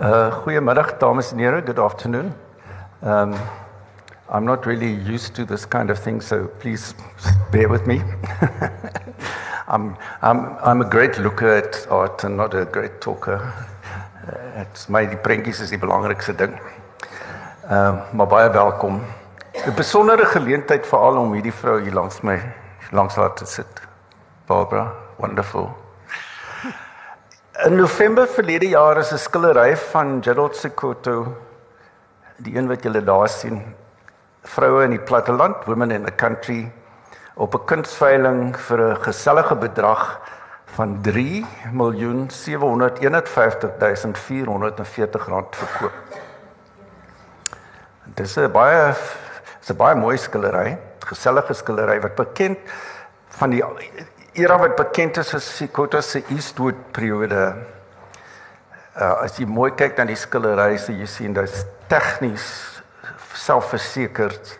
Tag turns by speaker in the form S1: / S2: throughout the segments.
S1: Uh goeiemiddag dames en here, good afternoon. Um I'm not really used to this kind of thing so please bear with me. I'm I'm I'm a great looker at art and not a great talker. Uh, it's my die is die belangrikste ding. Um maar baie welkom. 'n Besondere geleentheid veral om hierdie vrou hier langs my langs haar te sit. Barbara, wonderful. In November verlede jaar is 'n skillery van Gerald Sekoto die een wat julle daar sien vroue in die platteland women in the country op 'n kunsveiling vir 'n gesellige bedrag van 3 miljoen 751440 rand verkoop. Dis 'n baie dis 'n baie mooi skillery, gesellige skillery wat bekend van die era wat bekend is as Sikota se Eastwood periode. Uh, as jy mooi kyk na die skillery, sê jy sien dit's tegnies selfversekerd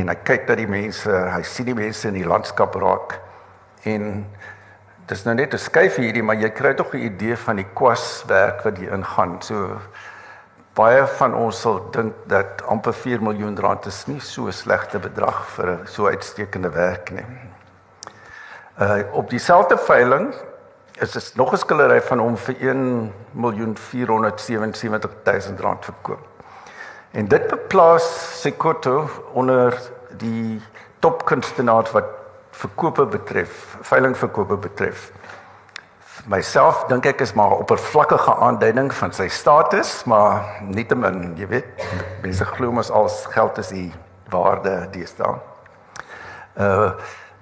S1: en hy kyk dat die mense, hy sien die mense in die landskap raak en dis nou net 'n skuif hierdie, maar jy kry tog 'n idee van die kwaswerk wat hier ingaan. So baie van ons sal dink dat amper 4 miljoen rand is nie so 'n slegte bedrag vir so uitstekende werk nie. Uh op dieselfde veiling is dit nog 'n skillery van hom vir 1 miljoen 477 000 rand verkoop. En dit beplaas Sekoto onder die topkunstenaars wat verkope betref, veilingverkope betref. Myself dink ek is maar 'n oppervlakkige aanduiding van sy status, maar nietemin, jy weet, mense glo mos al geld is die waarde deesdae. Uh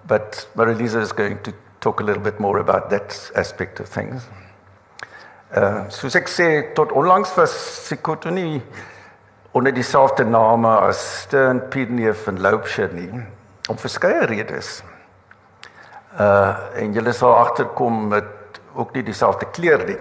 S1: but Marilisa is going to talk a little bit more about that aspect of things. Uh soos ek sê tot onlangs was Sikoto nie onder dieselfde name as Stern Pieneef en Loubser nie om verskeie redes. Uh en julle sal agterkom met ook nie dieselfde kleur nie.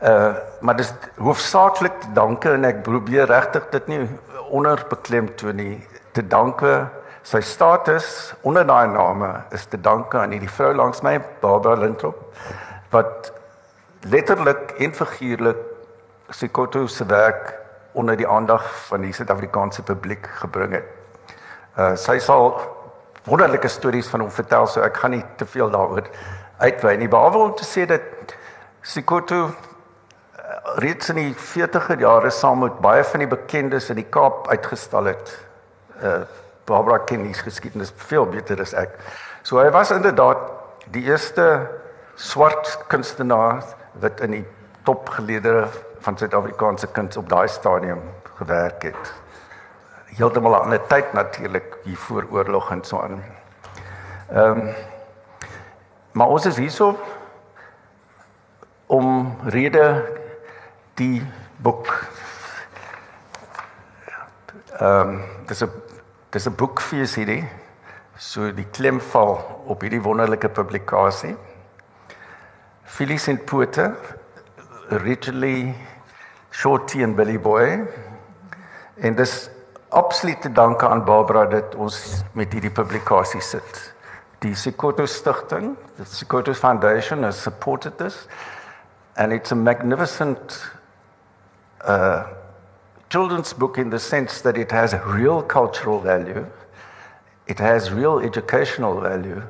S1: Uh maar dis hoofsaaklik danke en ek probeer regtig dit nie onderbeklem toe nie te danke Sy status onder daai name is te danke aan hierdie vrou langs my, Barbara Lintrop, wat letterlik en figuurlik Sikoto se werk onder die aandag van die Suid-Afrikaanse publiek gebring het. Uh sy sal wonderlike stories van hom vertel, so ek gaan nie te veel daaroor uitwy nie, behalwe om te sê dat Sikoto uh, reeds in die 40er jare saam met baie van die bekendes in die Kaap uitgestal het. Uh Barbara ken die geskiedenis veel beter as ek. So hy was inderdaad die eerste swart kunstenaar wat in die topgeleedere van Suid-Afrikaanse kuns op daai stadium gewerk het. Heeltemal 'n ander tyd natuurlik hier voor oorlog en so aan. Ehm um, maar ons is hierso om rede die boek ehm um, dis 'n Dis 'n boekfees hierdie. So die klem val op hierdie wonderlike publikasie. Phyllis and Porter, originally Shorty and Billy Boy. En dis absoluut te danke aan Barbara dat ons met hierdie publikasie sit. Die Sikoto Stichting, the Sikoto Foundation has supported this and it's a magnificent uh children's book in the sense that it has real cultural value, it has real educational value,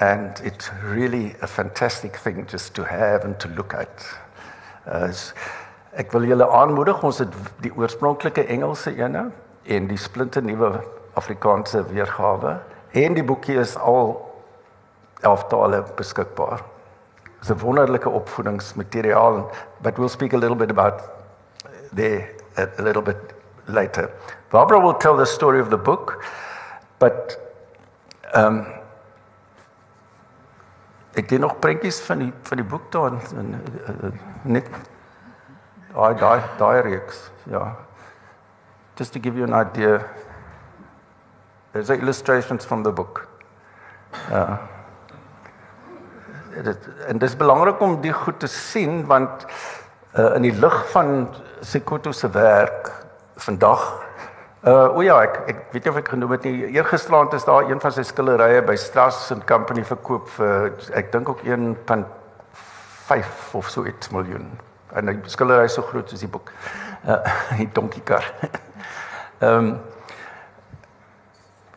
S1: and it's really a fantastic thing just to have and to look at. As ek wil julle aanmoedig ons het die oorspronklike Engelse ene en die splinte nuwe Afrikaanse weergawe en die boekie is al 11 tale beskikbaar. It's a wonderlike opvoedingsmateriaal but we'll speak a little bit about the a, a little bit later. Barbara will tell the story of the book, but um, ek het nog prentjies van die van die boek daar en uh, net daai daai daai reeks ja. Just to give you an idea there's illustrations from the book. Uh dit en dit is belangrik om die goed te sien want uh, in die lig van Sekoto se werk vandag. Uh o ja, ek ek weet nie of ek genoem het nie. Eergisterand is daar een van sy skilderye by Strass and Company verkoop vir ek dink ook 1.5 of so iets miljoen. en die skildery is so groot soos die boek. Uh die donkiekar. Ehm um,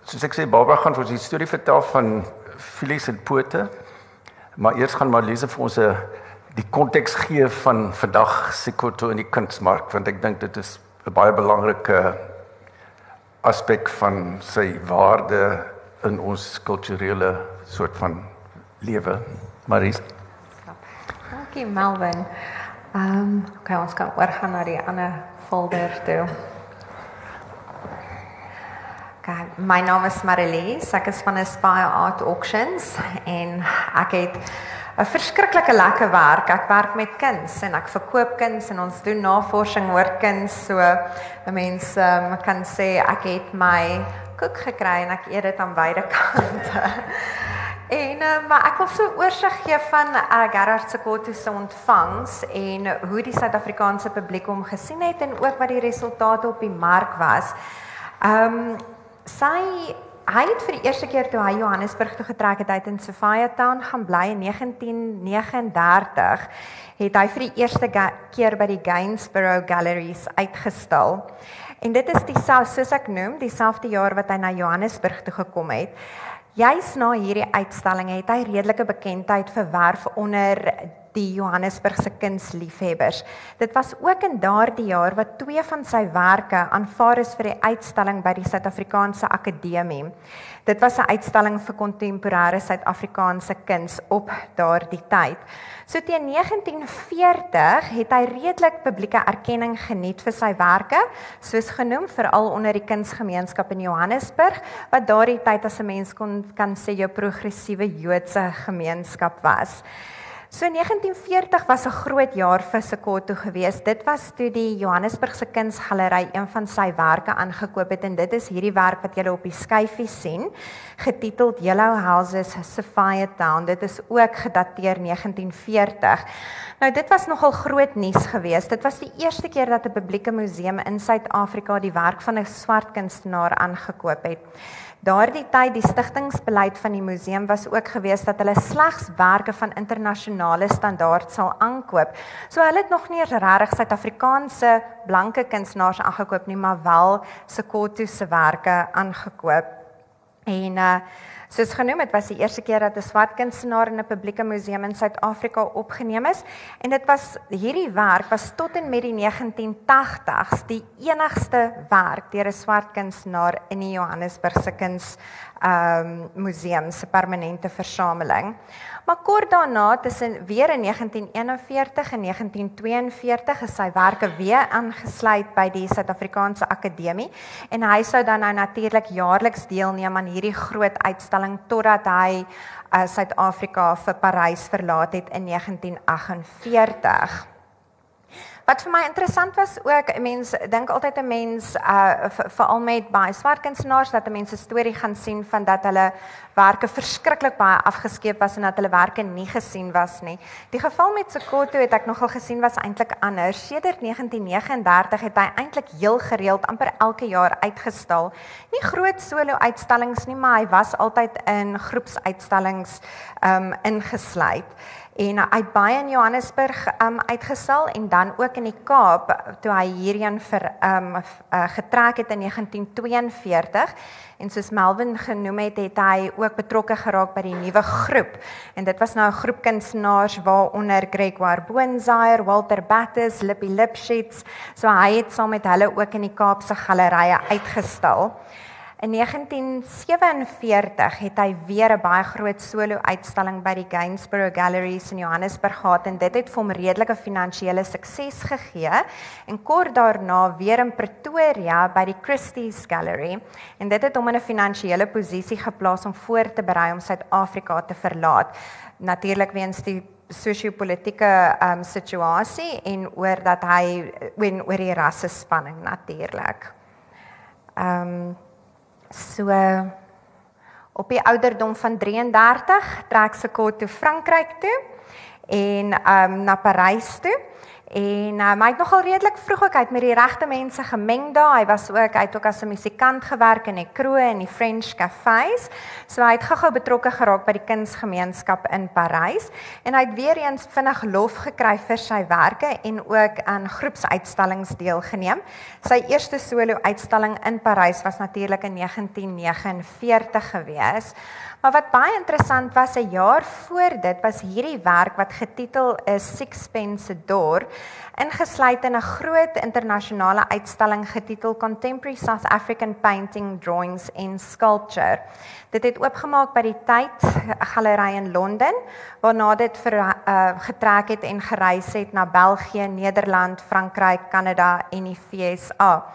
S1: soos ek sê Barbara gaan vir ons die storie vertel van Phyllis en Pote. Maar eers gaan Marlise vir ons 'n die konteks gee van vandag Sikoto in die kunsmark want ek dink dit is 'n baie belangrike aspek van sy waarde in ons kulturele soort van lewe. Maries.
S2: Dankie Melvin. Ehm um, okay, ons kan oorgaan na die ander folder toe. My naam is Marilise. Ek is van Aspire Art Auctions en ek het 'n verskriklike lekker werk. Ek werk met kuns en ek verkoop kuns en ons doen navorsing oor kuns. So mense um, kan sê ek het my koek gekry en ek eet dit aan beide kante. En uh, maar ek wil so oorsig gee van uh, Gerard Sekotto se ontvangs en hoe die Suid-Afrikaanse publiek hom gesien het en ook wat die resultate op die mark was. Ehm um, sy hy het vir die eerste keer toe hy Johannesburg toe getrek het uit in Sophia Town gaan bly in 1939 het hy vir die eerste keer by die Gainsborough Galleries uitgestal. En dit is dieselfde soos ek noem, dieselfde jaar wat hy na Johannesburg toe gekom het. Juis na hierdie uitstalling het hy redelike bekendheid verwerf onder die Johannesburgse kunsliefhebbers. Dit was ook in daardie jaar wat twee van sy werke aanvaar is vir die uitstalling by die Suid-Afrikaanse Akademie. Dit was 'n uitstalling vir kontemporêre Suid-Afrikaanse kuns op daardie tyd. So teen 1940 het hy redelik publieke erkenning geniet vir sy werke, soos genoem veral onder die kunsgemeenskap in Johannesburg, wat daardie tyd as 'n mens kon kan sê jou progressiewe Joodse gemeenskap was. So 1940 was 'n groot jaar vir Sekotto geweest. Dit was toe die Johannesburgse Kunsgalery een van sy werke aangekoop het en dit is hierdie werk wat julle op die skyfie sien, getiteld Yellow Houses Sophia Town. Dit is ook gedateer 1940. Nou dit was nogal groot nuus geweest. Dit was die eerste keer dat 'n publieke museum in Suid-Afrika die werk van 'n swart kunstenaar aangekoop het. Daardie tyd die stigtingsbeleid van die museum was ook gewees dat hulle slegs werke van internasionale standaard sal aankoop. So hulle het nog nie regtig Suid-Afrikaanse blanke kunstenaars aangekoop nie, maar wel Sekotto se werke aangekoop. En uh Soos genoem, dit was die eerste keer dat 'n swart kunstenaar in 'n publieke museum in Suid-Afrika opgeneem is en dit was hierdie werk was tot en met die 1980s die enigste werk deur 'n swart kunstenaar in die Johannesburgse kuns um, museum se permanente versameling. Maar kort daarna tussen weer in 1941 en 1942 is sy werke weer aangesluit by die Suid-Afrikaanse Akademie en hy sou dan nou natuurlik jaarliks deelneem aan hierdie groot uitstalling totdat hy uh, Suid-Afrika vir Parys verlaat het in 1948. Wat vir my interessant was ook, mense dink altyd 'n mens uh veral met baie swart kunstenaars dat 'n mens 'n storie gaan sien van dat hulle werke verskriklik baie afgeskeep was en dat hulle werke nie gesien was nie. Die geval met Sekotto het ek nogal gesien was eintlik anders. Sedert 1939 het hy eintlik heel gereeld amper elke jaar uitgestal. Nie groot solo uitstallings nie, maar hy was altyd in groepsuitstallings um ingesluit en hy het baie in Johannesburg um uitgesal en dan ook in die Kaap toe hy hierheen vir um uh, getrek het in 1942 en soos Melvin genoem het het hy ook betrokke geraak by die nuwe groep. En dit was nou 'n groep kunstenaars waaronder Gregoire Boonzaaier, Walter Battes, Lippie Lipschitz. So hy het saam met hulle ook in die Kaapse gallerye uitgestal. In 1947 het hy weer 'n baie groot solo uitstalling by die Gainsborough Galleries in Johannesburg gehad en dit het vir hom redelike finansiële sukses gegee en kort daarna weer in Pretoria by die Christie's Gallery en dit het hom in 'n finansiële posisie geplaas om voor te berei om Suid-Afrika te verlaat. Natuurlik weens die sosio-politieke um, situasie en oor dat hy oor die rasse spanning natuurlik. Ehm um, So op die ouderdom van 33 trek sy kort toe Frankryk toe en um na Parys toe En um, hy het nogal redelik vroeg ook uit met die regte mense gemeng daar. Hy was ook hy het ook as 'n musikant gewerk in die kroe en die French cafés. So hy het gou-gou betrokke geraak by die kunsgemeenskap in Parys en hy het weer eens vinnig lof gekry vir sy werke en ook aan groepsuitstallings deelgeneem. Sy eerste solo uitstalling in Parys was natuurlik in 1949 gewees. Maar wat baie interessant was, 'n jaar voor dit was hierdie werk wat getitel is Sixpence a Door, ingesluit in 'n groot internasionale uitstalling getitel Contemporary South African Painting, Drawings and Sculpture. Dit het oopgemaak by die Tyd Galery in Londen, waarna dit vir uh, getrek het en gereis het na België, Nederland, Frankryk, Kanada en die VSA.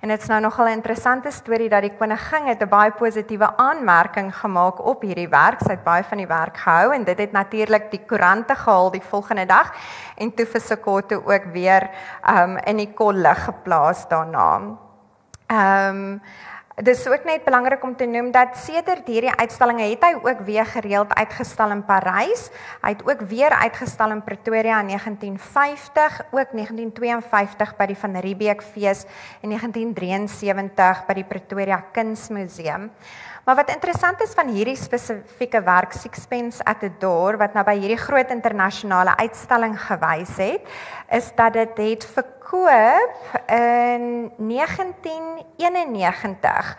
S2: En dit's nou nogal 'n interessante storie dat die koningin het 'n baie positiewe aanmerking gemaak op hierdie werk. Sy het baie van die werk gehou en dit het natuurlik die koerante gehaal die volgende dag en toe vir Sekoto ook weer um in die kollig geplaas daarna. Um Dit is ook net belangrik om te noem dat sedert hierdie uitstallinge het hy ook weer gereeld uitgestal in Parys. Hy het ook weer uitgestal in Pretoria in 1950, ook 1952 by die Van Riebeeck fees en 1973 by die Pretoria Kunsmuseum. Maar wat interessant is van hierdie spesifieke werk Sixpence at the Door wat nou by hierdie groot internasionale uitstalling gewys het, is dat dit het verkoop in 1991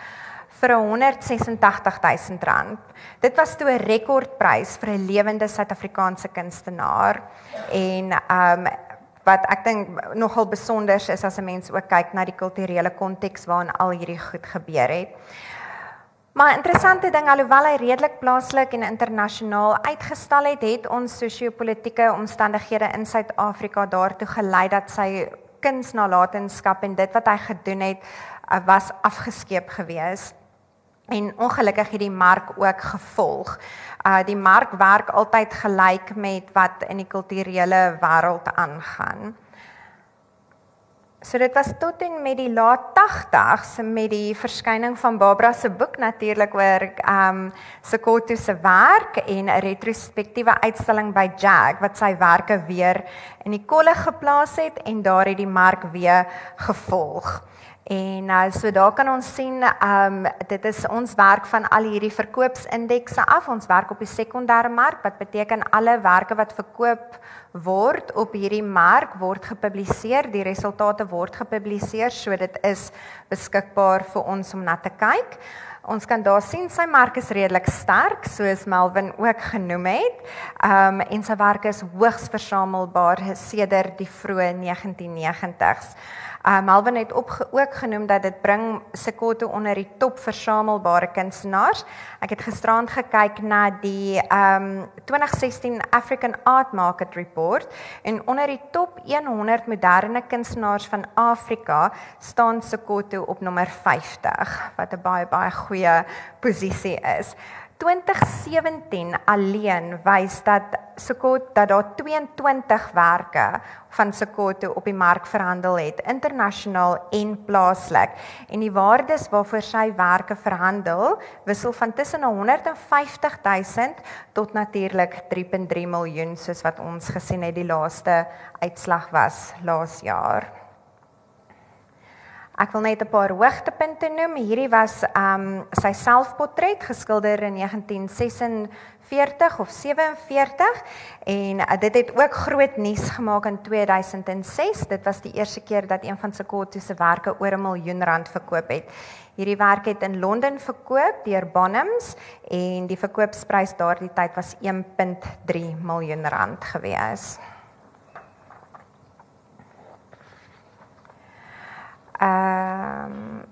S2: vir 186000 rand. Dit was toe 'n rekordprys vir 'n lewende Suid-Afrikaanse kunstenaar en um wat ek dink nogal besonder is as 'n mens ook kyk na die kulturele konteks waarin al hierdie goed gebeur het. Maar interessante ding alhoewel hy redelik plaaslik en internasionaal uitgestal het, het ons sosio-politiese omstandighede in Suid-Afrika daartoe gelei dat sy kunsnalatenskap en dit wat hy gedoen het uh, was afgeskeep gewees. En ongelukkig het die mark ook gevolg. Uh die mark werk altyd gelyk met wat in die kulturele wêreld aangaan. So dit was tot en met die laat 80s met die verskyning van Barbara se boek natuurlik oor ehm um, Sekoto se werk en 'n retrospektiewe uitstalling by Jag wat sy werke weer in die kolle geplaas het en daar het die mark weer gevolg. En uh, so daar kan ons sien ehm um, dit is ons werk van al hierdie verkoopsindekse af. Ons werk op die sekondêre mark wat beteken alle werke wat verkoop word op hierdie mark word gepubliseer, die resultate word gepubliseer, so dit is beskikbaar vir ons om na te kyk. Ons kan daar sien sy mark is redelik sterk soos Melvin ook genoem het. Ehm um, en sy werk is hoogs versamelbaar sedert die vroeë 1990s. Uh Melvin het op ook genoem dat dit bring Sekoto onder die top versamelbare kunstenaars. Ek het gisterand gekyk na die um 2016 African Art Market Report en onder die top 100 moderne kunstenaars van Afrika staan Sekoto op nommer 50 wat 'n baie baie goeie posisie is. 2017 alleen wys dat Sekoto dat daar 22werke van Sekoto op die mark verhandel het internasionaal en plaaslik en die waardes waarvoor sywerke verhandel wissel van tussen 150 000 tot natuurlik 3.3 miljoen soos wat ons gesien het die laaste uitslag was laas jaar. Ek wil net 'n paar hoogtepunte noem. Hierdie was um sy selfportret geskilder in 1946 of 47 en uh, dit het ook groot nuus gemaak in 2006. Dit was die eerste keer dat een van Sekoto se werke oor 'n miljoen rand verkoop het. Hierdie werk het in Londen verkoop deur Bonhams en die verkoopsprys daardie tyd was 1.3 miljoen rand gewees. Ehm um,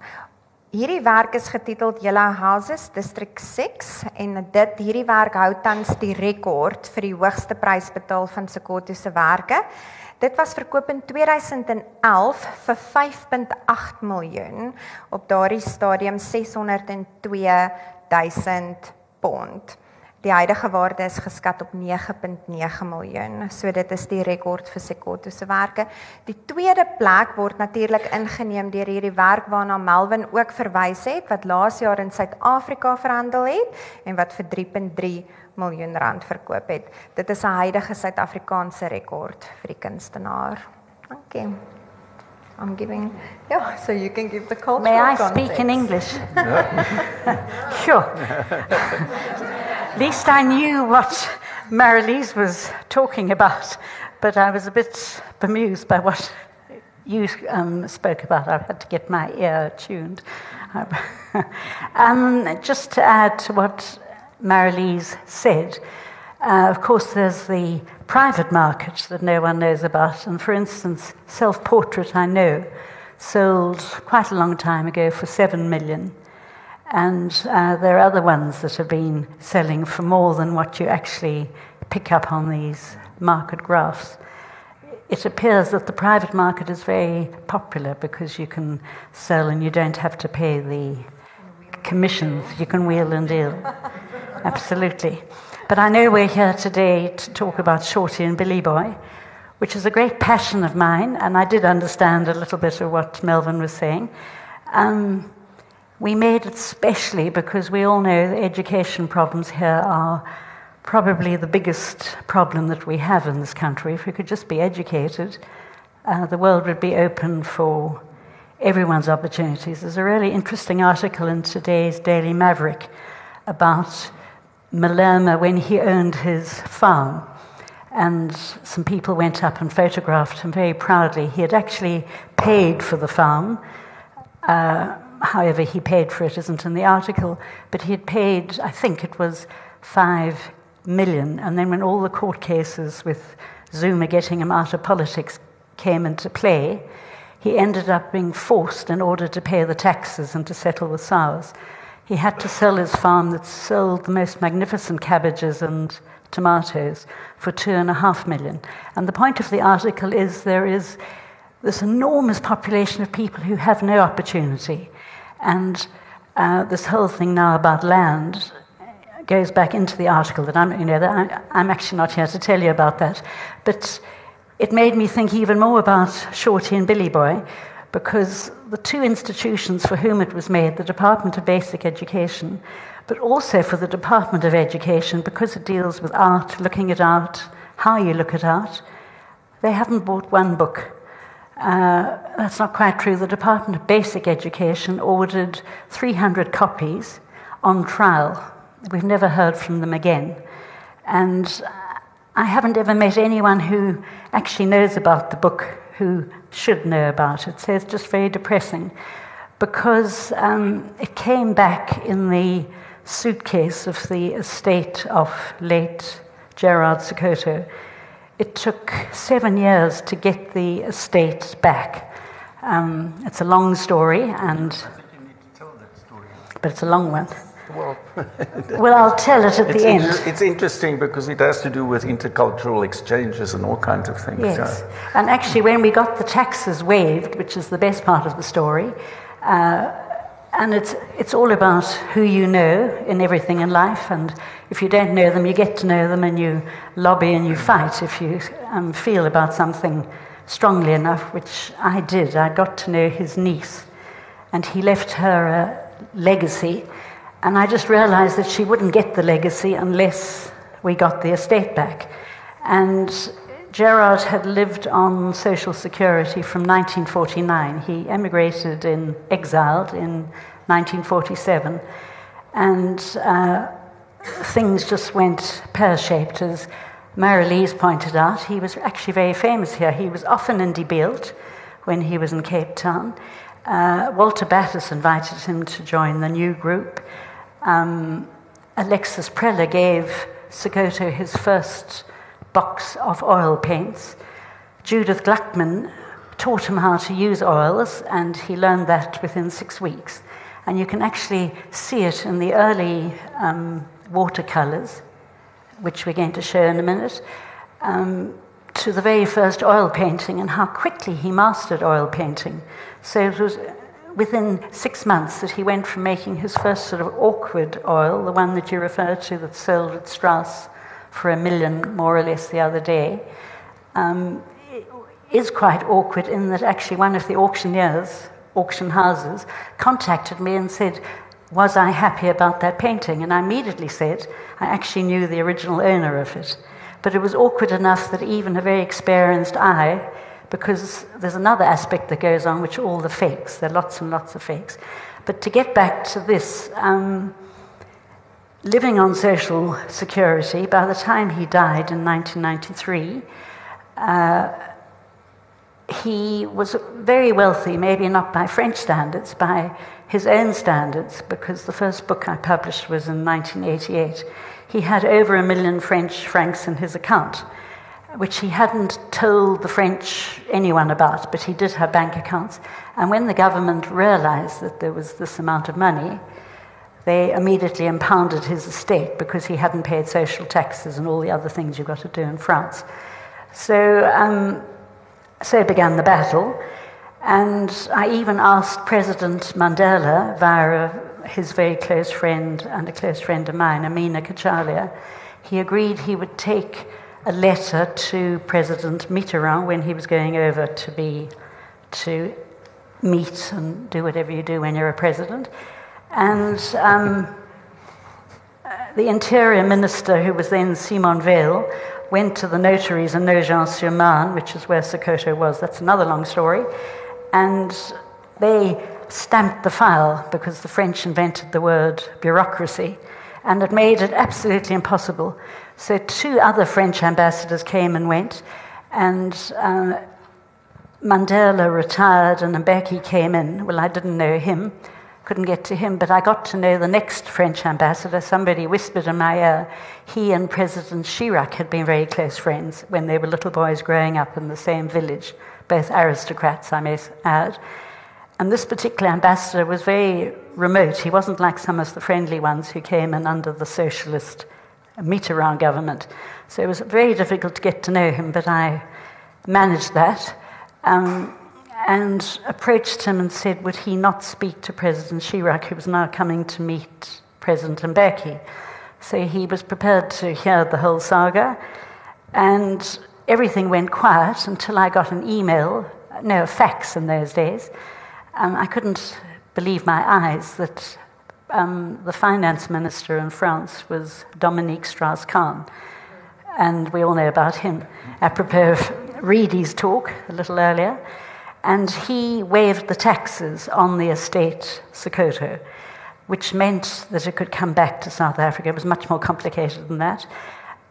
S2: hierdie werk is getiteld Yellow Houses District 6 en dit hierdie werk hou tans die rekord vir die hoogste prys betaal van Sekoto se werke. Dit was verkoop in 2011 vir 5.8 miljoen op daardie stadium 602 000 pond. Die huidige waarde is geskat op 9.9 miljoen. So dit is die rekord vir Sekoto se werke. Die tweede plek word natuurlik ingeneem deur hierdie werk waarna Melvin ook verwys het wat laas jaar in Suid-Afrika verhandel het en wat vir 3.3 miljoen rand verkoop het. Dit is 'n huidige Suid-Afrikaanse rekord vir die kunstenaar. You. I'm giving, yeah, so you can give the cultural
S3: May I
S2: context.
S3: speak in English? sure. At least I knew what Marelize was talking about, but I was a bit bemused by what you um, spoke about. I had to get my ear tuned. um, just to add to what Marelize said, uh, of course, there's the private market that no one knows about. And for instance, Self Portrait, I know, sold quite a long time ago for seven million. And uh, there are other ones that have been selling for more than what you actually pick up on these market graphs. It appears that the private market is very popular because you can sell and you don't have to pay the commissions. You can wheel and deal. Absolutely. But I know we're here today to talk about Shorty and Billy Boy, which is a great passion of mine, and I did understand a little bit of what Melvyn was saying. Um, we made it specially because we all know the education problems here are probably the biggest problem that we have in this country. If we could just be educated, uh, the world would be open for everyone's opportunities. There's a really interesting article in today's Daily Maverick about Malema when he owned his farm. And some people went up and photographed him very proudly. He had actually paid for the farm. Uh, however, he paid for it isn't in the article, but he had paid, I think it was five million. And then when all the court cases with Zuma getting him out of politics came into play, he ended up being forced in order to pay the taxes and to settle with SARS. He had to sell his farm that sold the most magnificent cabbages and tomatoes for two and a half million. And the point of the article is there is this enormous population of people who have no opportunity. And uh, this whole thing now about land goes back into the article that I'm, you know, I, I'm actually not here to tell you about that. But it made me think even more about Shorty and Billy Boy, because the two institutions for whom it was made, the Department of Basic Education, but also for the Department of Education, because it deals with art, looking at art, how you look at art, they haven't bought one book. That's not quite true. The Department of Basic Education ordered 300 copies on trial. We've never heard from them again. And I haven't ever met anyone who actually knows about the book who should know about it. So it's just very depressing because um, it came back in the suitcase of the estate of late Gerard Sekoto. It took seven years to get the estate back. Um, it's a long story, and story. but it's a long one.
S1: Well,
S3: Well, I'll tell it at the end.
S1: inter- it's interesting because it has to do with intercultural exchanges and all kinds of things.
S3: Yes.
S1: yeah.
S3: And actually, when we got the taxes waived, which is the best part of the story, uh, and it's, it's all about who you know in everything in life. And if you don't know them, you get to know them and you lobby and you fight if you um, feel about something strongly enough, which I did. I got to know his niece, and he left her a legacy. And I just realized that she wouldn't get the legacy unless we got the estate back. And Gerard had lived on Social Security from 1949. He emigrated in exiled in 1947. And uh, things just went pear shaped, as Marelize pointed out. He was actually very famous here. He was often in Debeeld when he was in Cape Town. Uh, Walter Battiss invited him to join the new group. Um, Alexis Preller gave Sekoto his first box of oil paints. Judith Gluckman taught him how to use oils, and he learned that within six weeks. And you can actually see it in the early um, watercolors, which we're going to show in a minute, um, to the very first oil painting and how quickly he mastered oil painting. So it was within six months that he went from making his first sort of awkward oil, the one that you referred to that sold at Strauss for a million more or less the other day, um, is quite awkward in that actually one of the auctioneers, auction houses, contacted me and said, Was I happy about that painting? And I immediately said, I actually knew the original owner of it. But it was awkward enough that even a very experienced eye because there's another aspect that goes on, which are all the fakes. There are lots and lots of fakes. But to get back to this, um, living on social security, by the time he died in 1993, uh, he was very wealthy, maybe not by French standards, by his own standards, because the first book I published was in 1988. He had over a million French francs in his account, which he hadn't told the French anyone about, but he did have bank accounts. And when the government realized that there was this amount of money, they immediately impounded his estate because he hadn't paid social taxes and all the other things you've got to do in France. So, um, so began the battle. And I even asked President Mandela, via his very close friend and a close friend of mine, Amina Cachalia, he agreed he would take a letter to President Mitterrand when he was going over to be to meet and do whatever you do when you're a president. And um, the Interior Minister, who was then Simone Veil, went to the notaries in Nogent-sur-Marne, which is where Sekoto was. That's another long story. And they stamped the file because the French invented the word bureaucracy, and it made it absolutely impossible. So two other French ambassadors came and went, and uh, Mandela retired, and Mbeki came in. Well, I didn't know him, couldn't get to him, but I got to know the next French ambassador. Somebody whispered in my ear he and President Chirac had been very close friends when they were little boys growing up in the same village, both aristocrats, I may add. And this particular ambassador was very remote. He wasn't like some of the friendly ones who came in under the socialist Mitterrand government. So it was very difficult to get to know him, but I managed that. Um, and approached him and said, would he not speak to President Chirac, who was now coming to meet President Mbeki? So he was prepared to hear the whole saga. And everything went quiet until I got an email, no, a fax in those days. Um, I couldn't believe my eyes that um, the finance minister in France was Dominique Strauss-Kahn. And we all know about him, apropos of Reedy's talk a little earlier. And he waived the taxes on the estate Sekoto, which meant that it could come back to South Africa. It was much more complicated than that.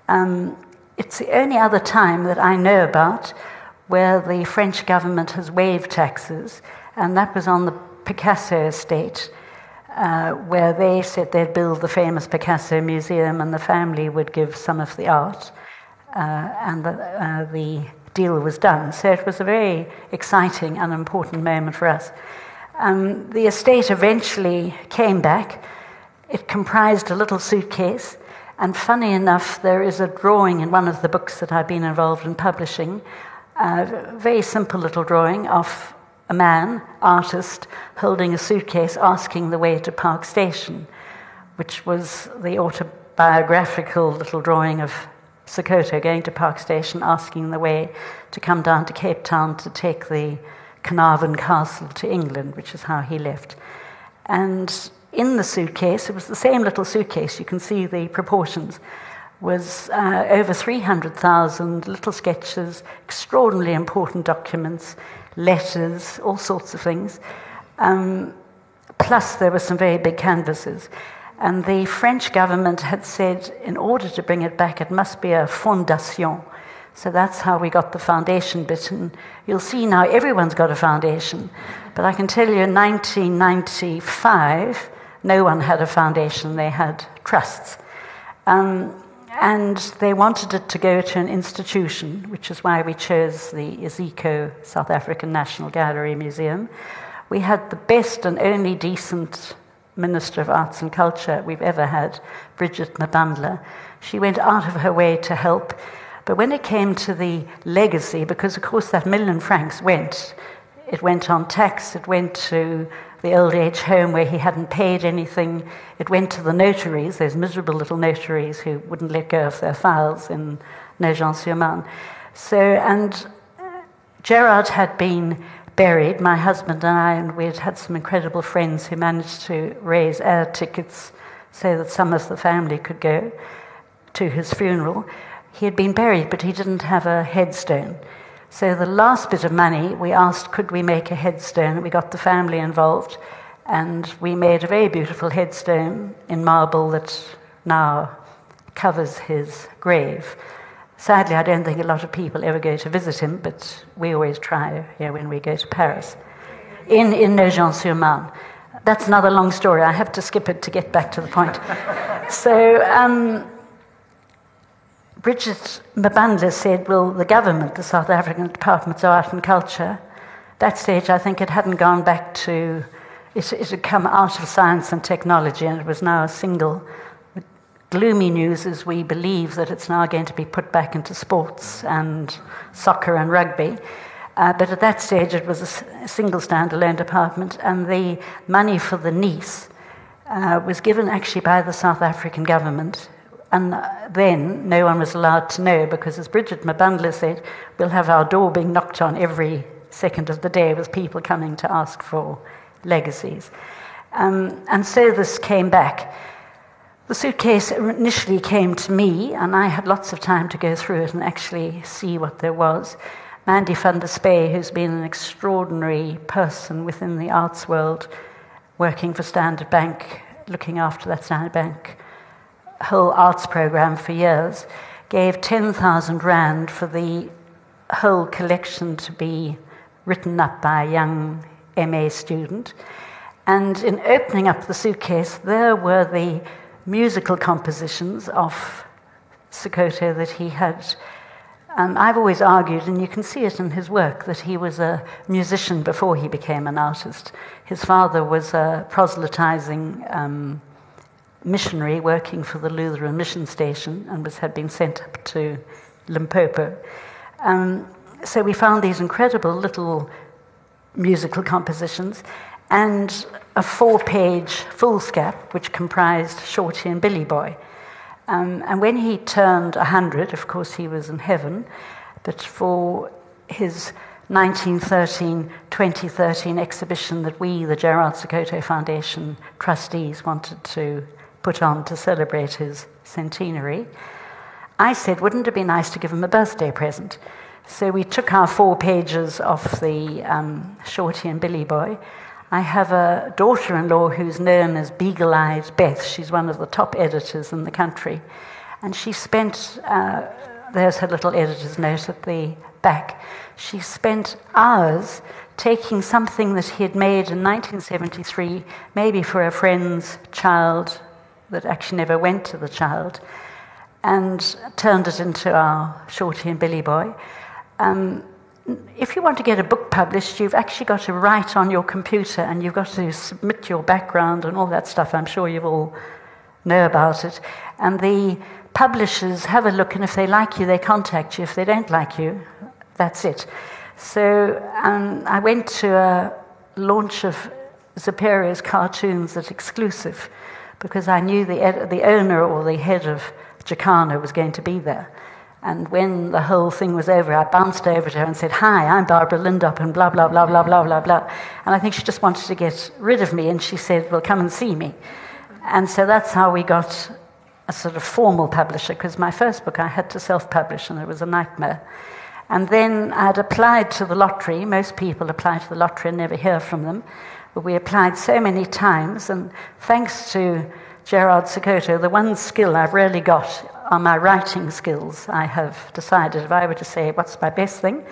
S3: Um, it's the only other time that I know about where the French government has waived taxes, and that was on the Picasso estate, uh, where they said they'd build the famous Picasso Museum and the family would give some of the art. Uh, and the, uh, the deal was done. So it was a very exciting and important moment for us. Um, the estate eventually came back. It comprised a little suitcase. And funny enough, there is a drawing in one of the books that I've been involved in publishing, a very simple little drawing of a man, artist, holding a suitcase asking the way to Park Station, which was the autobiographical little drawing of Sekoto going to Park Station, asking the way to come down to Cape Town to take the Carnarvon Castle to England, which is how he left. And in the suitcase, it was the same little suitcase, you can see the proportions, was uh, over 300,000 little sketches, extraordinarily important documents, letters, all sorts of things. Um, plus, there were some very big canvases. And the French government had said, in order to bring it back, it must be a fondation. So that's how we got the foundation bit. And you'll see now everyone's got a foundation. But I can tell you in 1995, no one had a foundation, they had trusts. Um, and they wanted it to go to an institution, which is why we chose the Iziko South African National Gallery Museum. We had the best and only decent Minister of Arts and Culture we've ever had, Brigitte Mabandla. She went out of her way to help. But when it came to the legacy, because of course that million francs went, it went on tax, it went to the old age home where he hadn't paid anything, it went to the notaries, those miserable little notaries who wouldn't let go of their files in Nogent-sur-Marne. So, and Gerard had been buried, my husband and I, and we had had some incredible friends who managed to raise air tickets so that some of the family could go to his funeral. He had been buried, but he didn't have a headstone. So the last bit of money, we asked, could we make a headstone? We got the family involved, and we made a very beautiful headstone in marble that now covers his grave. Sadly, I don't think a lot of people ever go to visit him, but we always try here when we go to Paris. In, in Nogent-sur-Marne. That's another long story. I have to skip it to get back to the point. so, um, Brigitte Mabandla said, Well, the government, the South African Department of Art and Culture, that stage I think it hadn't gone back to, it, it had come out of science and technology and it was now a single. Gloomy news is we believe that it's now going to be put back into sports and soccer and rugby. Uh, but at that stage, it was a, single standalone department, and the money for the niece uh, was given actually by the South African government and then no one was allowed to know because, as Brigitte Mabandla said, we'll have our door being knocked on every second of the day with people coming to ask for legacies. Um, and so this came back. The suitcase initially came to me, and I had lots of time to go through it and actually see what there was. Mandy van der Spuy, who's been an extraordinary person within the arts world, working for Standard Bank, looking after that Standard Bank whole arts program for years, gave 10,000 Rand for the whole collection to be written up by a young MA student. And in opening up the suitcase, there were the musical compositions of Sekoto that he had. Um, I've always argued, and you can see it in his work, that he was a musician before he became an artist. His father was a proselytizing um, missionary working for the Lutheran mission station and was, had been sent up to Limpopo. Um, so we found these incredible little musical compositions and a four page foolscap which comprised Shorty and Billy Boy. Um, and when he turned 100, of course, he was in heaven, but for his 1913 2013 exhibition that we, the Gerard Sekoto Foundation trustees, wanted to put on to celebrate his centenary, I said, wouldn't it be nice to give him a birthday present? So we took our four pages off the um, Shorty and Billy Boy. I have a daughter in law who's known as Beagle Eyed Beth. She's one of the top editors in the country. And she spent, uh, there's her little editor's note at the back. She spent hours taking something that he had made in 1973, maybe for a friend's child that actually never went to the child and turned it into our Shorty and Billy Boy. Um, if you want to get a book published, you've actually got to write on your computer and you've got to submit your background and all that stuff. I'm sure you all know about it. And the publishers have a look, and if they like you, they contact you. If they don't like you, that's it. So um, I went to a launch of Zapiro's cartoons at Exclusive because I knew the, ed- the owner or the head of Jacana was going to be there. And when the whole thing was over, I bounced over to her and said, Hi, I'm Barbara Lindop, and blah, blah, blah, blah, blah, blah, blah. And I think she just wanted to get rid of me, and she said, Well, come and see me. And so that's how we got a sort of formal publisher, because my first book I had to self publish, and it was a nightmare. And then I'd applied to the lottery. Most people apply to the lottery and never hear from them. But we applied so many times, and thanks to Gerard Sekoto, the one skill I've really got are my writing skills. I have decided if I were to say, What's my best thing?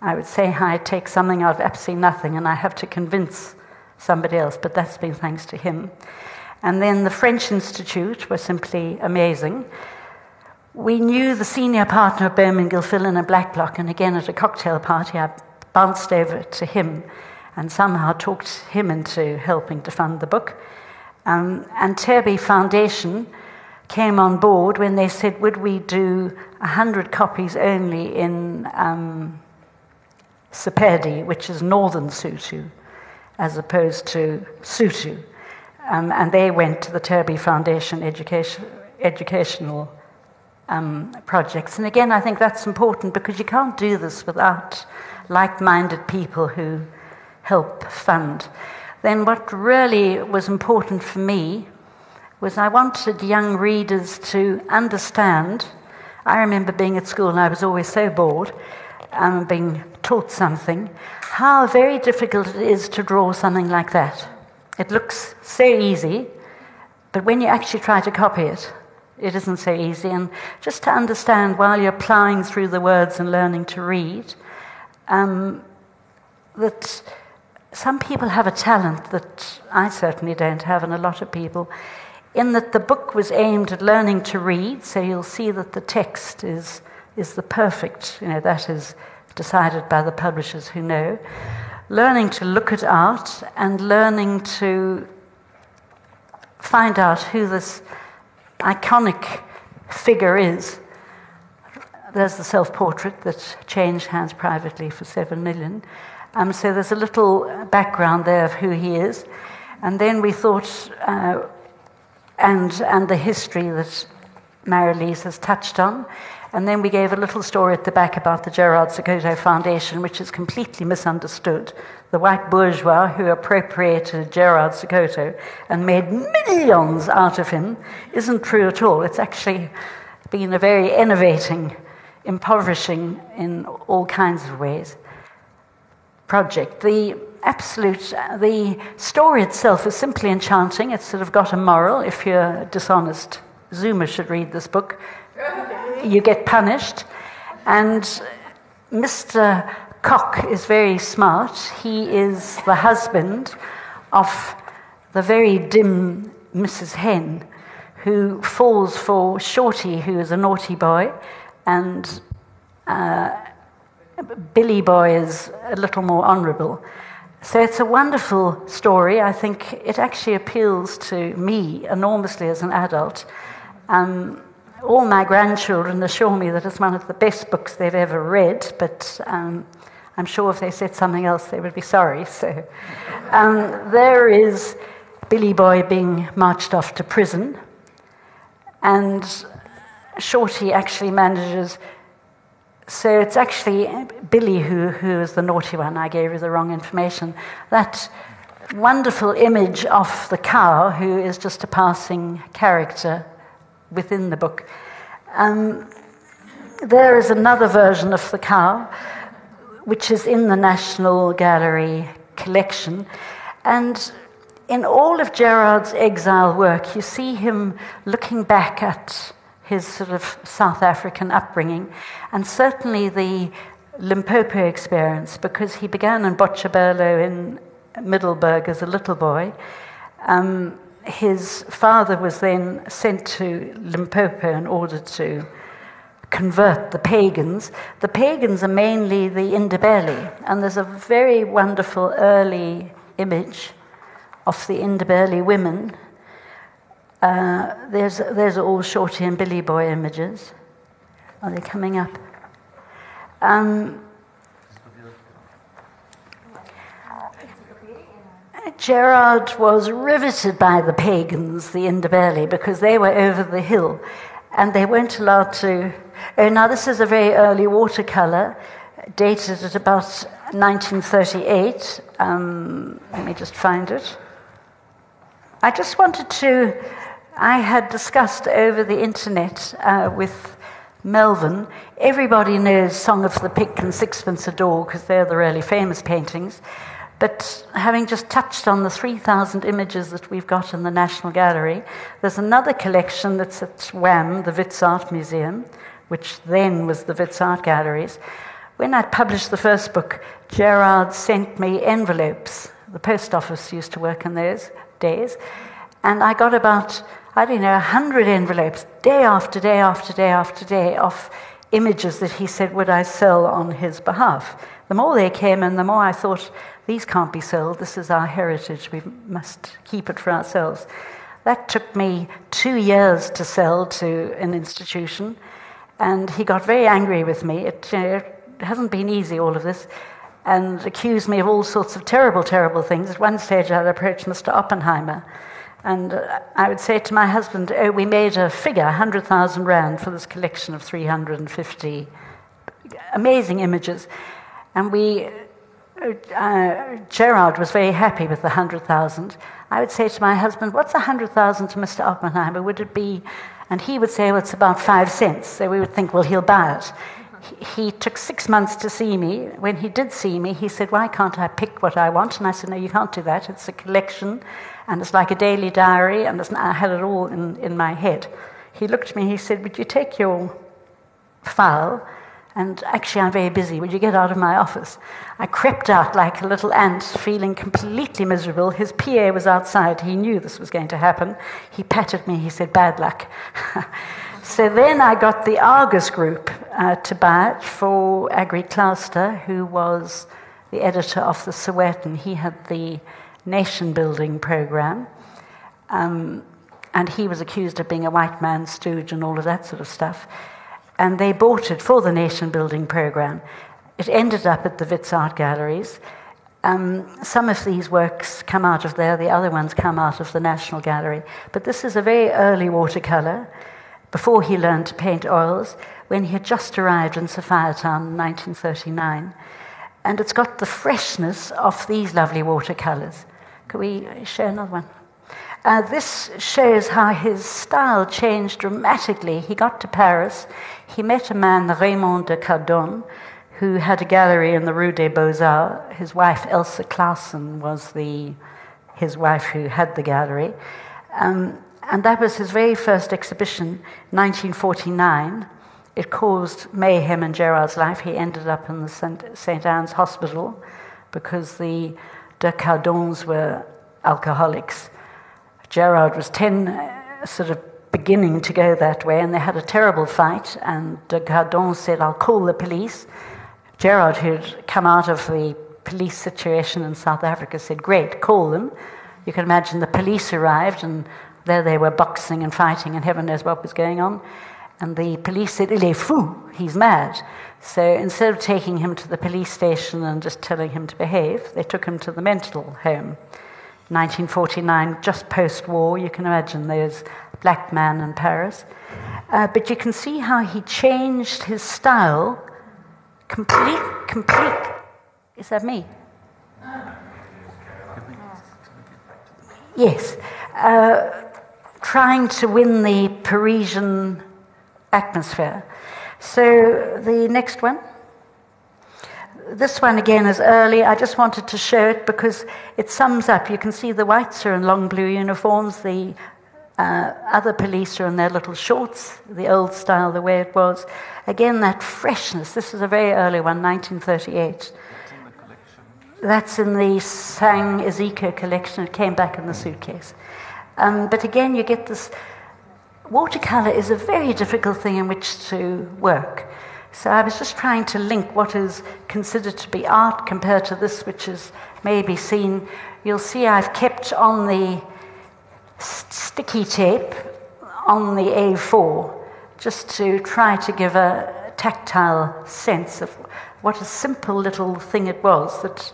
S3: I would say I take something out of absolutely nothing, and I have to convince somebody else, but that's been thanks to him. And then the French Institute were simply amazing. We knew the senior partner of Bowman Gilfillan and Blacklock, and again at a cocktail party, I bounced over to him and somehow talked him into helping to fund the book. Um, and Terby Foundation came on board when they said, would we do 100 copies only in um, Sepedi, which is northern Sotho, as opposed to Sotho. Um, and they went to the Terby Foundation education, educational um, projects. And again, I think that's important because you can't do this without like minded people who help fund. Then, what really was important for me was I wanted young readers to understand. I remember being at school and I was always so bored um, being taught something, how very difficult it is to draw something like that. It looks so easy, but when you actually try to copy it, it isn't so easy. And just to understand while you're plowing through the words and learning to read, um, that some people have a talent that I certainly don't have, and a lot of people, in that the book was aimed at learning to read, so you'll see that the text is, is the perfect, you know, that is decided by the publishers who know. Learning to look at art and learning to find out who this iconic figure is. There's the self portrait that changed hands privately for seven million. Um, so there's a little background there of who he is. And then we thought, uh, and, and the history that Marelize has touched on. And then we gave a little story at the back about the Gerard Sekoto Foundation, which is completely misunderstood. The white bourgeois who appropriated Gerard Sekoto and made millions out of him isn't true at all. It's actually been a very innovating, impoverishing in all kinds of ways project. The absolute, the story itself is simply enchanting. It's sort of got a moral. If you're dishonest, Zuma should read this book. You get punished. And Mr. Cock is very smart. He is the husband of the very dim Mrs. Hen, who falls for Shorty, who is a naughty boy, and uh, Billy Boy is a little more honourable. So it's a wonderful story. I think it actually appeals to me enormously as an adult. Um, all my grandchildren assure me that it's one of the best books they've ever read, but um, I'm sure if they said something else, they would be sorry. So um, there is Billy Boy being marched off to prison, and Shorty actually manages so it's actually Billy who, who is the naughty one. I gave you the wrong information. That wonderful image of the cow, who is just a passing character within the book. Um, there is another version of the cow, which is in the National Gallery collection. And in all of Gerard's exile work, you see him looking back at his sort of South African upbringing, and certainly the Limpopo experience, because he began in Botshabelo in Middelburg as a little boy. Um, his father was then sent to Limpopo in order to convert the pagans. The pagans are mainly the Ndebele, and there's a very wonderful early image of the Ndebele women uh, there's, there's all Shorty and Billy Boy images. Are they coming up? Um, Gerard was riveted by the pagans, the Ndebele, because they were over the hill and they weren't allowed to. Oh, now, this is a very early watercolor, dated at about 1938. Um, let me just find it. I just wanted to I had discussed over the internet uh, with Melvyn. Everybody knows Song of the Pick and Sixpence a Door because they're the really famous paintings. But having just touched on the 3,000 images that we've got in the National Gallery, there's another collection that's at WAM, the Wits Art Museum, which then was the Wits Art Galleries. When I published the first book, Gerard sent me envelopes. The post office used to work in those days. And I got about I don't know, 100 envelopes, day after day after day after day, of images that he said, would I sell on his behalf? The more they came in, the more I thought, these can't be sold. This is our heritage. We must keep it for ourselves. That took me two years to sell to an institution, and he got very angry with me. It, you know, it hasn't been easy, all of this, and accused me of all sorts of terrible, terrible things. At one stage, I'd approached Mr. Oppenheimer and uh, I would say to my husband, oh, we made a figure, 100,000 Rand, for this collection of 350 amazing images. And we, uh, uh Gerard was very happy with the 100,000. I would say to my husband, what's 100,000 to Mr. Oppenheimer? Would it be, and he would say, well, it's about five cents. So we would think, well, he'll buy it. he, he took six months to see me. When he did see me, he said, Why can't I pick what I want? And I said, No, you can't do that. It's a collection, and it's like a daily diary, and I had it all in, in my head. He looked at me, he said, Would you take your file? And actually, I'm very busy. Would you get out of my office? I crept out like a little ant, feeling completely miserable. His PA was outside. He knew this was going to happen. He patted me. He said, Bad luck. so then I got the Argus group uh, to buy it for Aggrey Klaaste, who was the editor of the Sowetan. He had the nation building program. Um, and he was accused of being a white man stooge and all of that sort of stuff and they bought it for the nation building program. It ended up at the Wits Art Galleries. Um, some of these works come out of there, the other ones come out of the National Gallery. But this is a very early watercolor, before he learned to paint oils, when he had just arrived in Sophiatown in 1939. And it's got the freshness of these lovely watercolors. Can we show another one? Uh, this shows how his style changed dramatically. He got to Paris, he met a man, Raymond de Cardon, who had a gallery in the Rue des Beaux-Arts. His wife, Elsa Clausen, was the, his wife who had the gallery. Um, and that was his very first exhibition, 1949. It caused mayhem in Gerard's life. He ended up in the St. Anne's Hospital because the de Cardons were alcoholics. Gerard was 10, uh, sort of beginning to go that way, and they had a terrible fight. And de Cardon said, I'll call the police. Gerard, who'd come out of the police situation in South Africa, said, Great, call them. You can imagine the police arrived, and there they were boxing and fighting, and heaven knows what was going on. And the police said, Il est fou, he's mad. So instead of taking him to the police station and just telling him to behave, they took him to the mental home. 1949, just post war, you can imagine there's black man in Paris. Uh, but you can see how he changed his style complete, complete. Is that me? Yes. Uh, trying to win the Parisian atmosphere. So the next one this one again is early. I just wanted to show it because it sums up. You can see the whites are in long blue uniforms, the uh, other police are in their little shorts, the old style, the way it was. Again, that freshness. This is a very early one, 1938. That's in the Sang Ezekiel collection. It came back in the suitcase. Um, but again, you get this. Watercolor is a very difficult thing in which to work. So I was just trying to link what is considered to be art compared to this, which is maybe seen. You'll see I've kept on the sticky tape on the A4 just to try to give a tactile sense of what a simple little thing it was that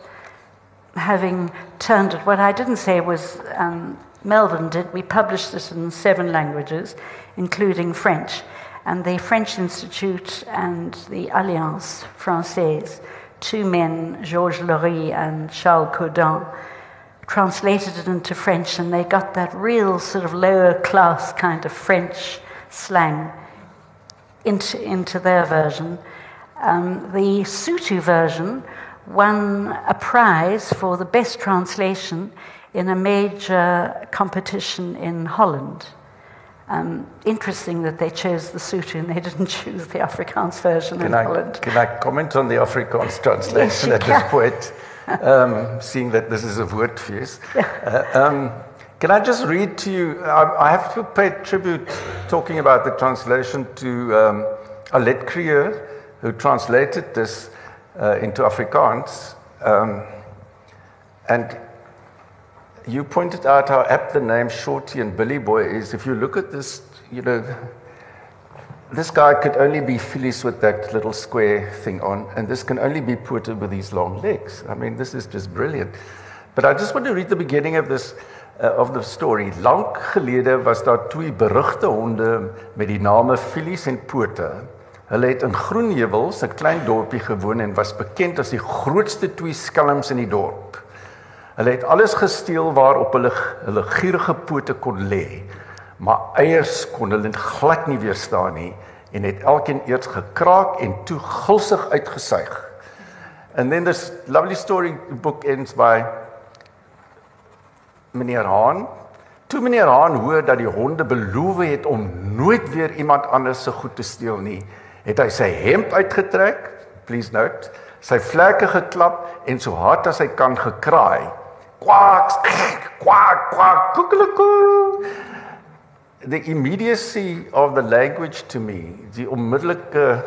S3: having turned it, what I didn't say was um, Melvyn did, we published it in seven languages, including French and the French Institute and the Alliance Francaise, two men, Georges Laurie and Charles Codin, translated it into French, and they got that real sort of lower class kind of French slang into, into their version. Um, the Sotho version won a prize for the best translation in a major competition in Holland. Um, interesting that they chose the Sotho and they didn't choose the Afrikaans version
S1: can
S3: in
S1: I,
S3: Holland.
S1: Can I comment on the Afrikaans translation
S3: Yes,
S1: at this point, um, seeing that this is a woordfeest? Uh, um, can I just read to you? I, I have to pay tribute, talking about the translation, to um, Alet Krier, who translated this uh, into Afrikaans. Um, and you pointed out how apt the name Shorty and Billy Boy is. If you look at this, you know, this guy could only be Phyllis with that little square thing on, and this can only be Puerto with these long legs. I mean, this is just brilliant. But I just want to read the beginning of this uh, of the story. Lank gelede was daar twee berugte honde met die name Phyllis en Puerto. Hulle het in Groenheuwels, 'n klein dorpie gewoon en was bekend as die grootste twee skelms in die dorp. Hulle het alles gesteel waarop hulle hulle gierige pote kon lê. Maar eiers kon hulle glad nie weerstaan nie en het elkeen eers gekraak en toe gulsig uitgesuig. And then this lovely story book ends by meneer Haan. Toe meneer Haan hoor dat die honde beloof het om nooit weer iemand anders se goed te steel nie, het hy sy hemp uitgetrek, please note, sy vlekke geklap en so hard as hy kan gekraai. Kwak, kwak, kwak, kukelekoo. The immediacy of the language to me, die onmiddellike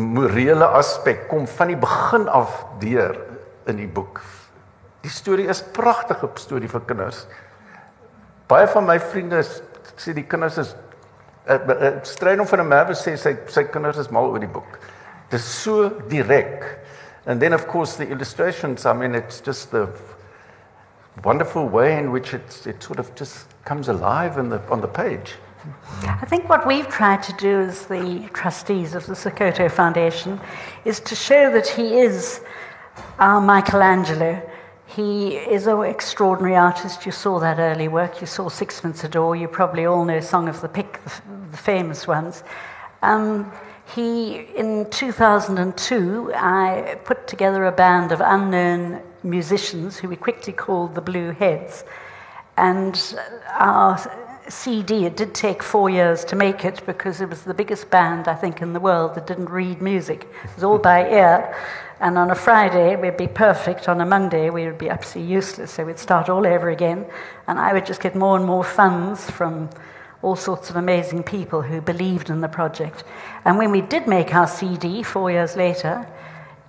S1: morele aspek kom van die begin af deur in die boek. Die storie is pragtige storie vir kinders. Baie van my vriende sê die kinders is uh, uh, stryd om van 'n Merwe sê sy sy kinders is mal oor die boek. Dit is so direk. And then of course the illustrations, I mean it's just the wonderful way in which it it sort of just comes alive the on the page.
S3: I think what we've tried to do as the trustees of the Sekoto Foundation is to show that he is our Michelangelo. He is an extraordinary artist. You saw that early work. You saw Sixpence a Door. You probably all know Song of the Pick, the, the famous ones. Um, he, in 2002, I put together a band of unknown musicians who we quickly called the Blue Heads. And our CD, it did take four years to make it because it was the biggest band, I think, in the world that didn't read music. It was all by ear. And on a Friday, we'd be perfect. On a Monday, we would be absolutely useless. So we'd start all over again. And I would just get more and more funds from all sorts of amazing people who believed in the project. And when we did make our CD four years later,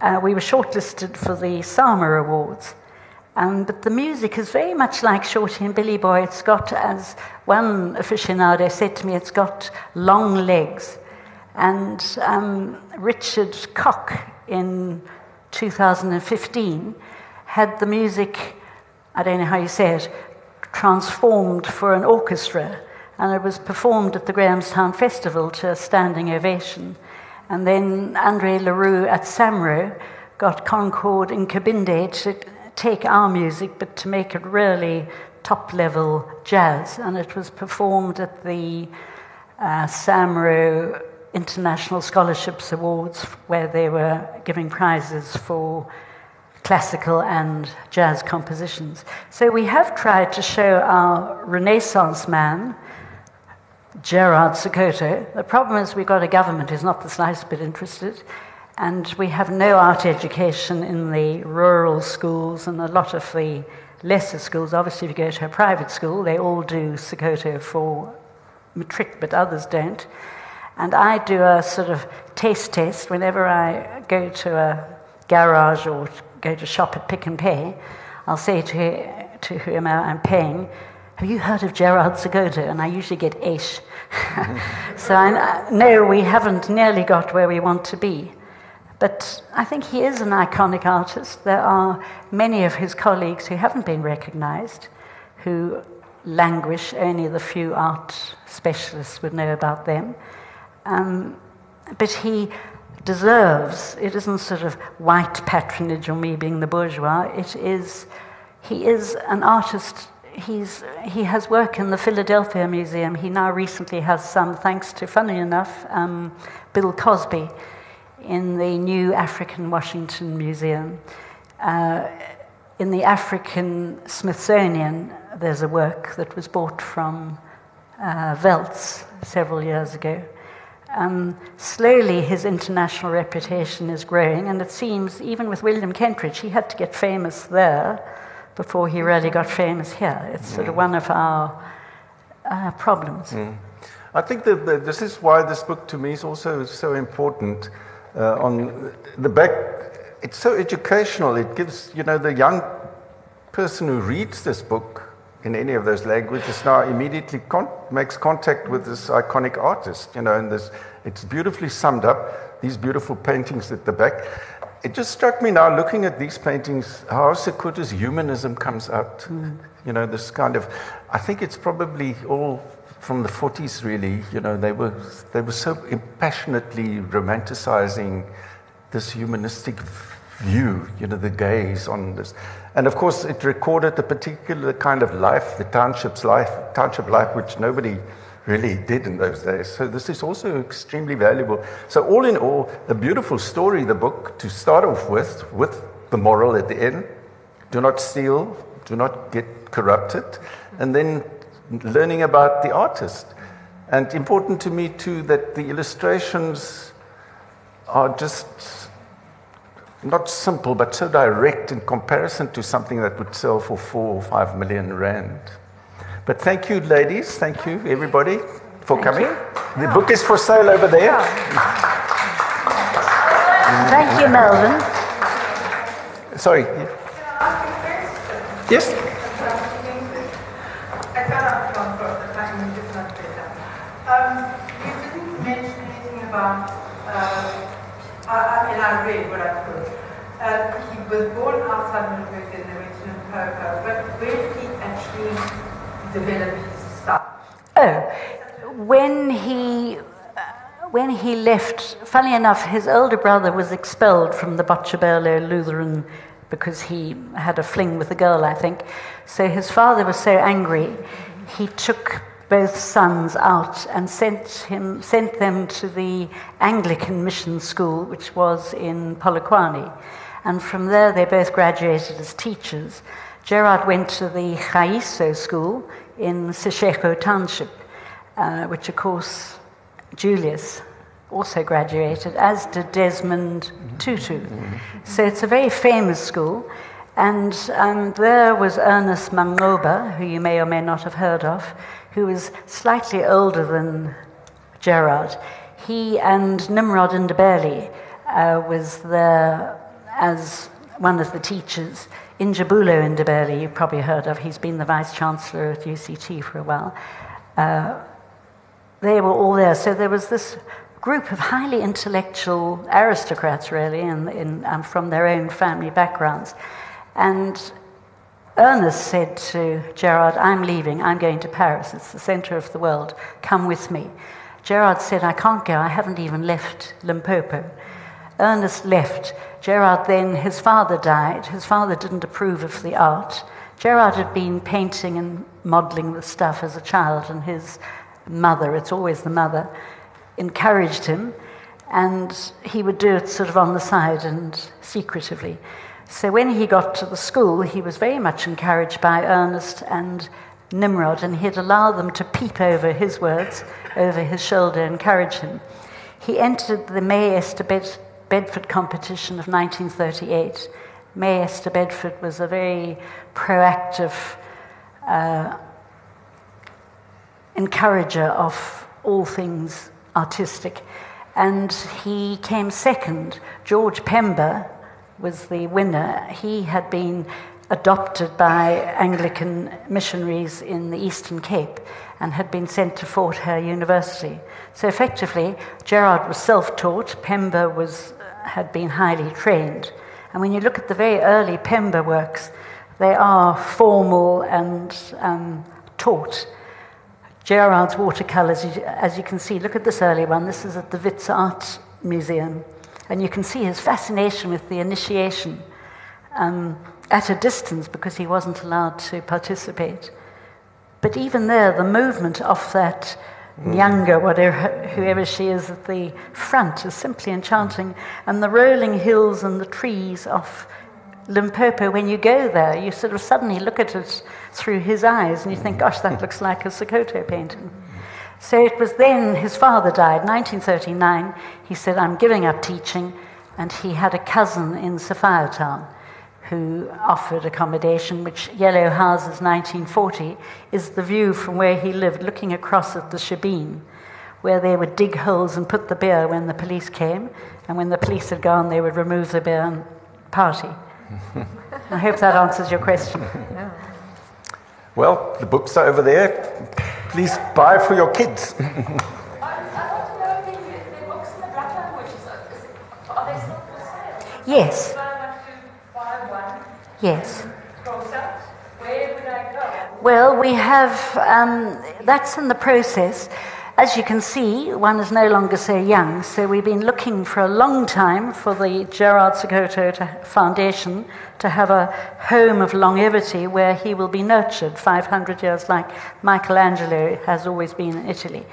S3: uh, we were shortlisted for the Sama Awards. Um, but the music is very much like Shorty and Billy Boy. It's got, as one aficionado said to me, it's got long legs. And um, Richard Koch in 2015 had the music, I don't know how you say it, transformed for an orchestra. And it was performed at the Grahamstown Festival to a standing ovation. And then Andre Le Roux at Samro got Concord Nkabinde to take our music, but to make it really top level jazz. And it was performed at the uh, Samro International Scholarships Awards, where they were giving prizes for classical and jazz compositions. So we have tried to show our Renaissance man, Gerard Sekoto. The problem is we've got a government who's not the slightest bit interested, and we have no art education in the rural schools and a lot of the lesser schools. Obviously, if you go to a private school, they all do Sekoto for matric, but others don't. And I do a sort of taste test whenever I go to a garage or go to shop at Pick and Pay. I'll say to, to whoever I'm paying, have you heard of Gerard Sekoto? And I usually get eight. so I know we haven't nearly got where we want to be. But I think he is an iconic artist. There are many of his colleagues who haven't been recognized, who languish, only the few art specialists would know about them. Um, but he deserves, it isn't sort of white patronage or me being the bourgeois, it is, he is an artist. He's, he has work in the Philadelphia Museum. He now recently has some, thanks to, funny enough, um, Bill Cosby in the new African Washington Museum. Uh, in the African Smithsonian, there's a work that was bought from uh, Veltz several years ago. Um, slowly, his international reputation is growing, and it seems, even with William Kentridge, he had to get famous there before he really got famous here. It's mm. sort of one of our uh, problems. Mm.
S1: I think that, that, this is why this book to me is also so important. Uh, on the back, it's so educational. It gives, you know, the young person who reads this book in any of those languages now immediately con- makes contact with this iconic artist, you know, and this, it's beautifully summed up, these beautiful paintings at the back. It just struck me now looking at these paintings, how Sekoto's humanism comes out. Mm. You know, this kind of, I think it's probably all from the 40s really, you know, they were, they were so passionately romanticizing this humanistic view, you know, the gaze on this. And of course, it recorded the particular kind of life, the township's life, township life, which nobody really did in those days. So this is also extremely valuable. So all in all, a beautiful story, the book, to start off with, with the moral at the end. Do not steal, do not get corrupted. And then learning about the artist. And important to me too that the illustrations are just not simple, but so direct in comparison to something that would sell for four or five million rand. But thank you, ladies. Thank you, everybody, for
S3: Thank
S1: coming.
S3: you.
S1: The book is for sale over there.
S3: Thank you, Melvyn.
S1: Sorry. Yes?
S4: I cannot come from the time you did not say that. Um, you didn't mention anything about, uh, I, I mean, I read what I could. Uh, he was born outside Limpopo in the went to Limpopo, but where did he actually develop style?
S3: Oh, when he uh, when he left, funny enough, his older brother was expelled from the Botshabelo Lutheran because he had a fling with a girl, I think. So his father was so angry, he took both sons out and sent him sent them to the Anglican mission school, which was in Polokwane. And from there, they both graduated as teachers. Gerard went to the Khaiso school in Seshego Township, uh, which, of course, Julius also graduated, as did Desmond Tutu. So it's a very famous school. And um, there was Ernest Mancoba, who you may or may not have heard of, who was slightly older than Gerard. He and Nimrod Ndebele uh, was there as one of the teachers. Njabulo Ndebele, you've probably heard of, he's been the vice chancellor at UCT for a while. Uh, they were all there. So there was this group of highly intellectual aristocrats, really, in, in, um, from their own family backgrounds. And Ernest said to Gerard, I'm leaving, I'm going to Paris, it's the center of the world, come with me. Gerard said, I can't go, I haven't even left Limpopo. Ernest left. Gerard then, his father died. His father didn't approve of the art. Gerard had been painting and modeling the stuff as a child, and his mother, it's always the mother, encouraged him, and he would do it sort of on the side and secretively. So when he got to the school, he was very much encouraged by Ernest and Nimrod, and he'd allow them to peep over his words, over his shoulder, encourage him. He entered the May Esther Bed- Bedford competition of 1938. May Esther Bedford was a very proactive uh, encourager of all things artistic. And he came second. George Pemba was the winner. He had been adopted by Anglican missionaries in the Eastern Cape and had been sent to Fort Hare University. So effectively, Gerard was self taught, Pemba was, had been highly trained. And when you look at the very early Pemba works, they are formal and um, taught. Gerard's watercolours, as you can see, look at this early one. This is at the Wits Art Museum. And you can see his fascination with the initiation um, at a distance because he wasn't allowed to participate. But even there, the movement of that Mm. younger, whatever, whoever she is at the front, is simply enchanting. And the rolling hills and the trees of Limpopo, when you go there, you sort of suddenly look at it through his eyes and you think, gosh, that looks like a Sekoto painting. So it was then his father died, 1939. He said, I'm giving up teaching. And he had a cousin in Sophiatown who offered accommodation, which Yellow Houses 1940 is the view from where he lived, looking across at the Shebeen, where they would dig holes and put the beer when the police came. And when the police had gone, they would remove the beer and party. I hope that answers your question.
S1: Well, the books are over there. Please buy for your kids.
S5: I, I want to know the, the books in the black languages. Is it, are they still for sale?
S3: Yes,
S5: If I want to buy one,
S3: yes. Well, we have, um, that's in the process. As you can see, one is no longer so young, so we've been looking for a long time for the Gerard Sekoto to- Foundation to have a home of longevity where he will be nurtured 500 years like Michelangelo has always been in Italy.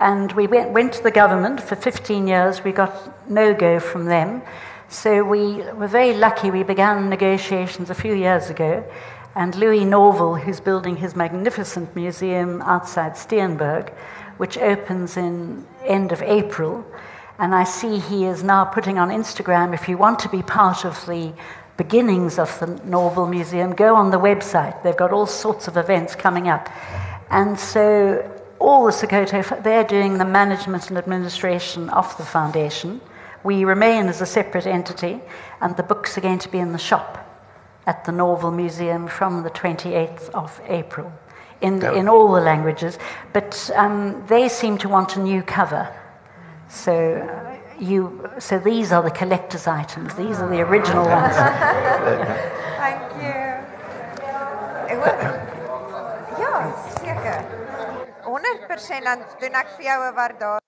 S3: And we went, went to the government for 15 years, we got no go from them. So we were very lucky, we began negotiations a few years ago. And Louis Norval, who's building his magnificent museum outside Steenberg, which opens in end of April. And I see he is now putting on Instagram if you want to be part of the beginnings of the Norval Museum, go on the website. They've got all sorts of events coming up. And so all the Sekoto, they're doing the management and administration of the foundation. We remain as a separate entity, and the books are going to be in the shop at the Norval Museum from the 28th of April in,
S1: Yeah.
S3: in all the languages. But um, they seem to want a new cover. So, uh, you, so these are the collector's items, these are the original ones.
S2: Thank you. Ek hoor Ja, seker. 100% dan doen ek vir jou 'n waardaar